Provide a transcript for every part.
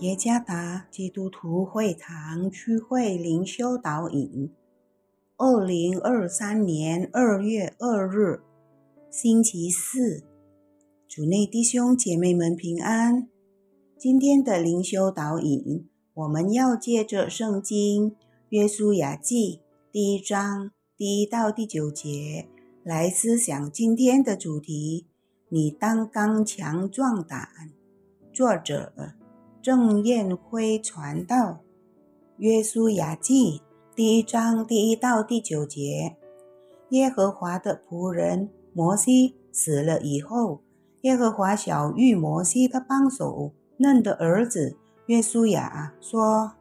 耶加达基督徒会堂区会灵修导引，二零二三年二月二日，星期四，主内弟兄姐妹们平安。今天的灵修导引，我们要借着圣经《约书亚记》第一章第一到第九节来思想今天的主题：你当刚强壮胆。作者。郑彦辉传道，《约书亚记》第一章第一到第九节：耶和华的仆人摩西死了以后，耶和华小谕摩西的帮手嫩的儿子约书亚说：“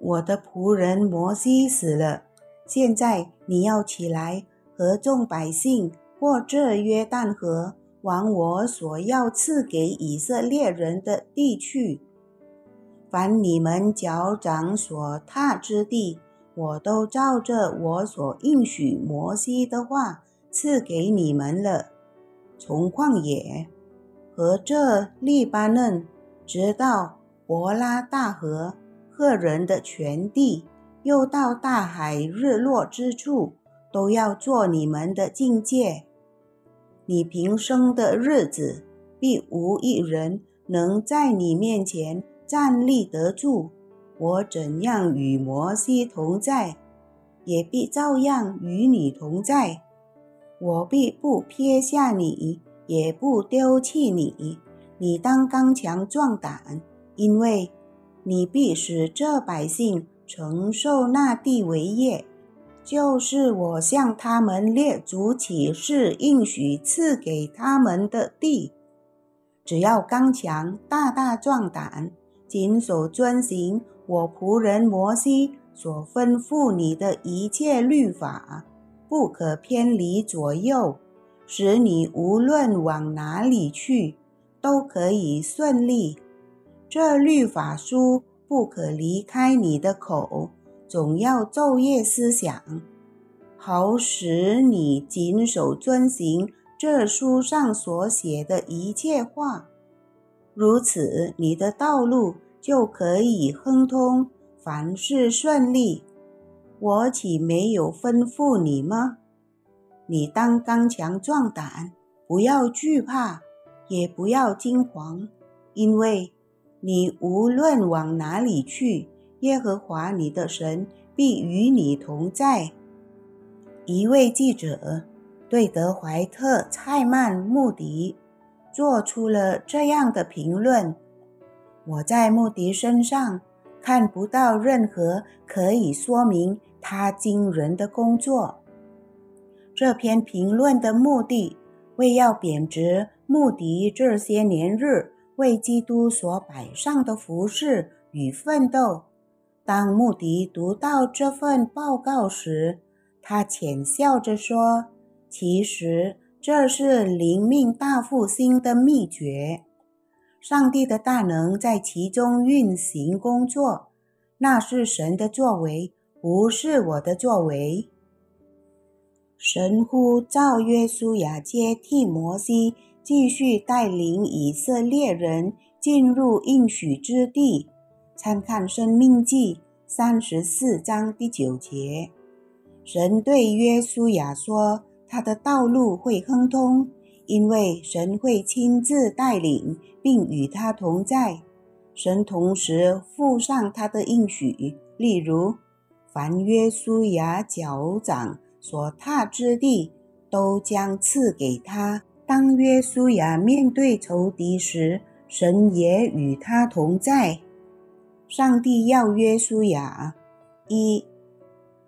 我的仆人摩西死了，现在你要起来，和众百姓过这约旦河。”往我所要赐给以色列人的地去，凡你们脚掌所踏之地，我都照着我所应许摩西的话赐给你们了。从旷野和这利巴嫩，直到伯拉大河，赫人的全地，又到大海日落之处，都要做你们的境界。你平生的日子，必无一人能在你面前站立得住。我怎样与摩西同在，也必照样与你同在。我必不撇下你，也不丢弃你。你当刚强壮胆，因为你必使这百姓承受那地为业。就是我向他们列祖起誓应许赐给他们的地，只要刚强、大大壮胆，谨守遵行我仆人摩西所吩咐你的一切律法，不可偏离左右，使你无论往哪里去都可以顺利。这律法书不可离开你的口。总要昼夜思想，好使你谨守遵行这书上所写的一切话。如此，你的道路就可以亨通，凡事顺利。我岂没有吩咐你吗？你当刚强壮胆，不要惧怕，也不要惊慌，因为你无论往哪里去。耶和华你的神必与你同在。一位记者对德怀特·蔡曼穆迪做出了这样的评论：“我在穆迪身上看不到任何可以说明他惊人的工作。”这篇评论的目的为要贬值穆迪这些年日为基督所摆上的服饰与奋斗。当穆迪读到这份报告时，他浅笑着说：“其实这是灵命大复兴的秘诀，上帝的大能在其中运行工作，那是神的作为，不是我的作为。神呼召约书亚接替摩西，继续带领以色列人进入应许之地。”参看《生命记》三十四章第九节，神对约书亚说：“他的道路会亨通，因为神会亲自带领，并与他同在。神同时附上他的应许，例如，凡约书亚脚掌所踏之地，都将赐给他。当约书亚面对仇敌时，神也与他同在。”上帝要约书亚：一、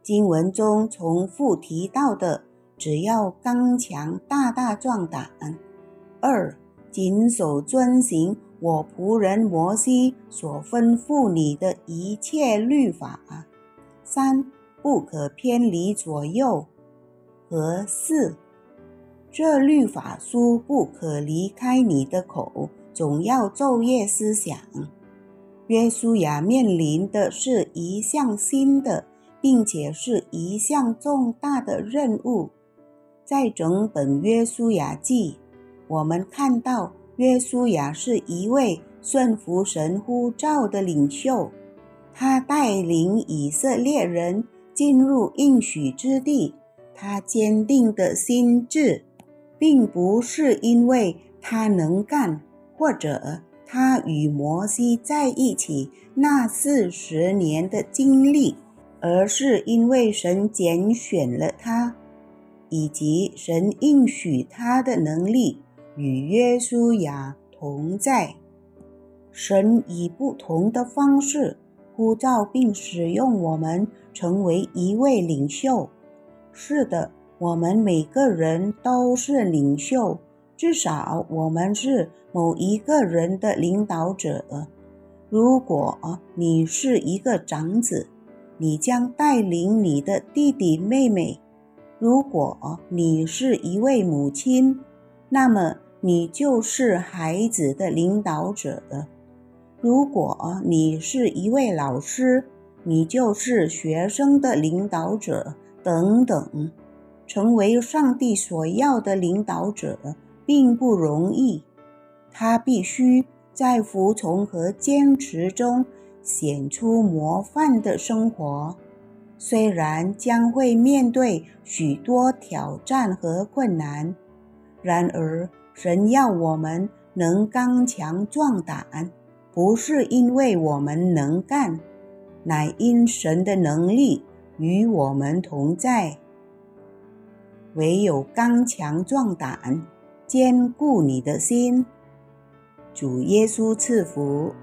经文中重复提到的，只要刚强、大大壮胆；二、谨守遵行我仆人摩西所吩咐你的一切律法；三、不可偏离左右；和四、这律法书不可离开你的口，总要昼夜思想。约书亚面临的是一项新的，并且是一项重大的任务。在整本约书亚记，我们看到约书亚是一位顺服神呼召的领袖。他带领以色列人进入应许之地。他坚定的心智，并不是因为他能干，或者他与摩西在一起那四十年的经历，而是因为神拣选了他，以及神应许他的能力与约书亚同在。神以不同的方式呼召并使用我们，成为一位领袖。是的，我们每个人都是领袖，至少我们是某一个人的领导者。如果你是一个长子，你将带领你的弟弟妹妹；如果你是一位母亲，那么你就是孩子的领导者；如果你是一位老师，你就是学生的领导者。等等，成为上帝所要的领导者并不容易。他必须在服从和坚持中显出模范的生活，虽然将会面对许多挑战和困难。然而，神要我们能刚强壮胆，不是因为我们能干，乃因神的能力。与我们同在，唯有刚强壮胆，坚固你的心。主耶稣赐福。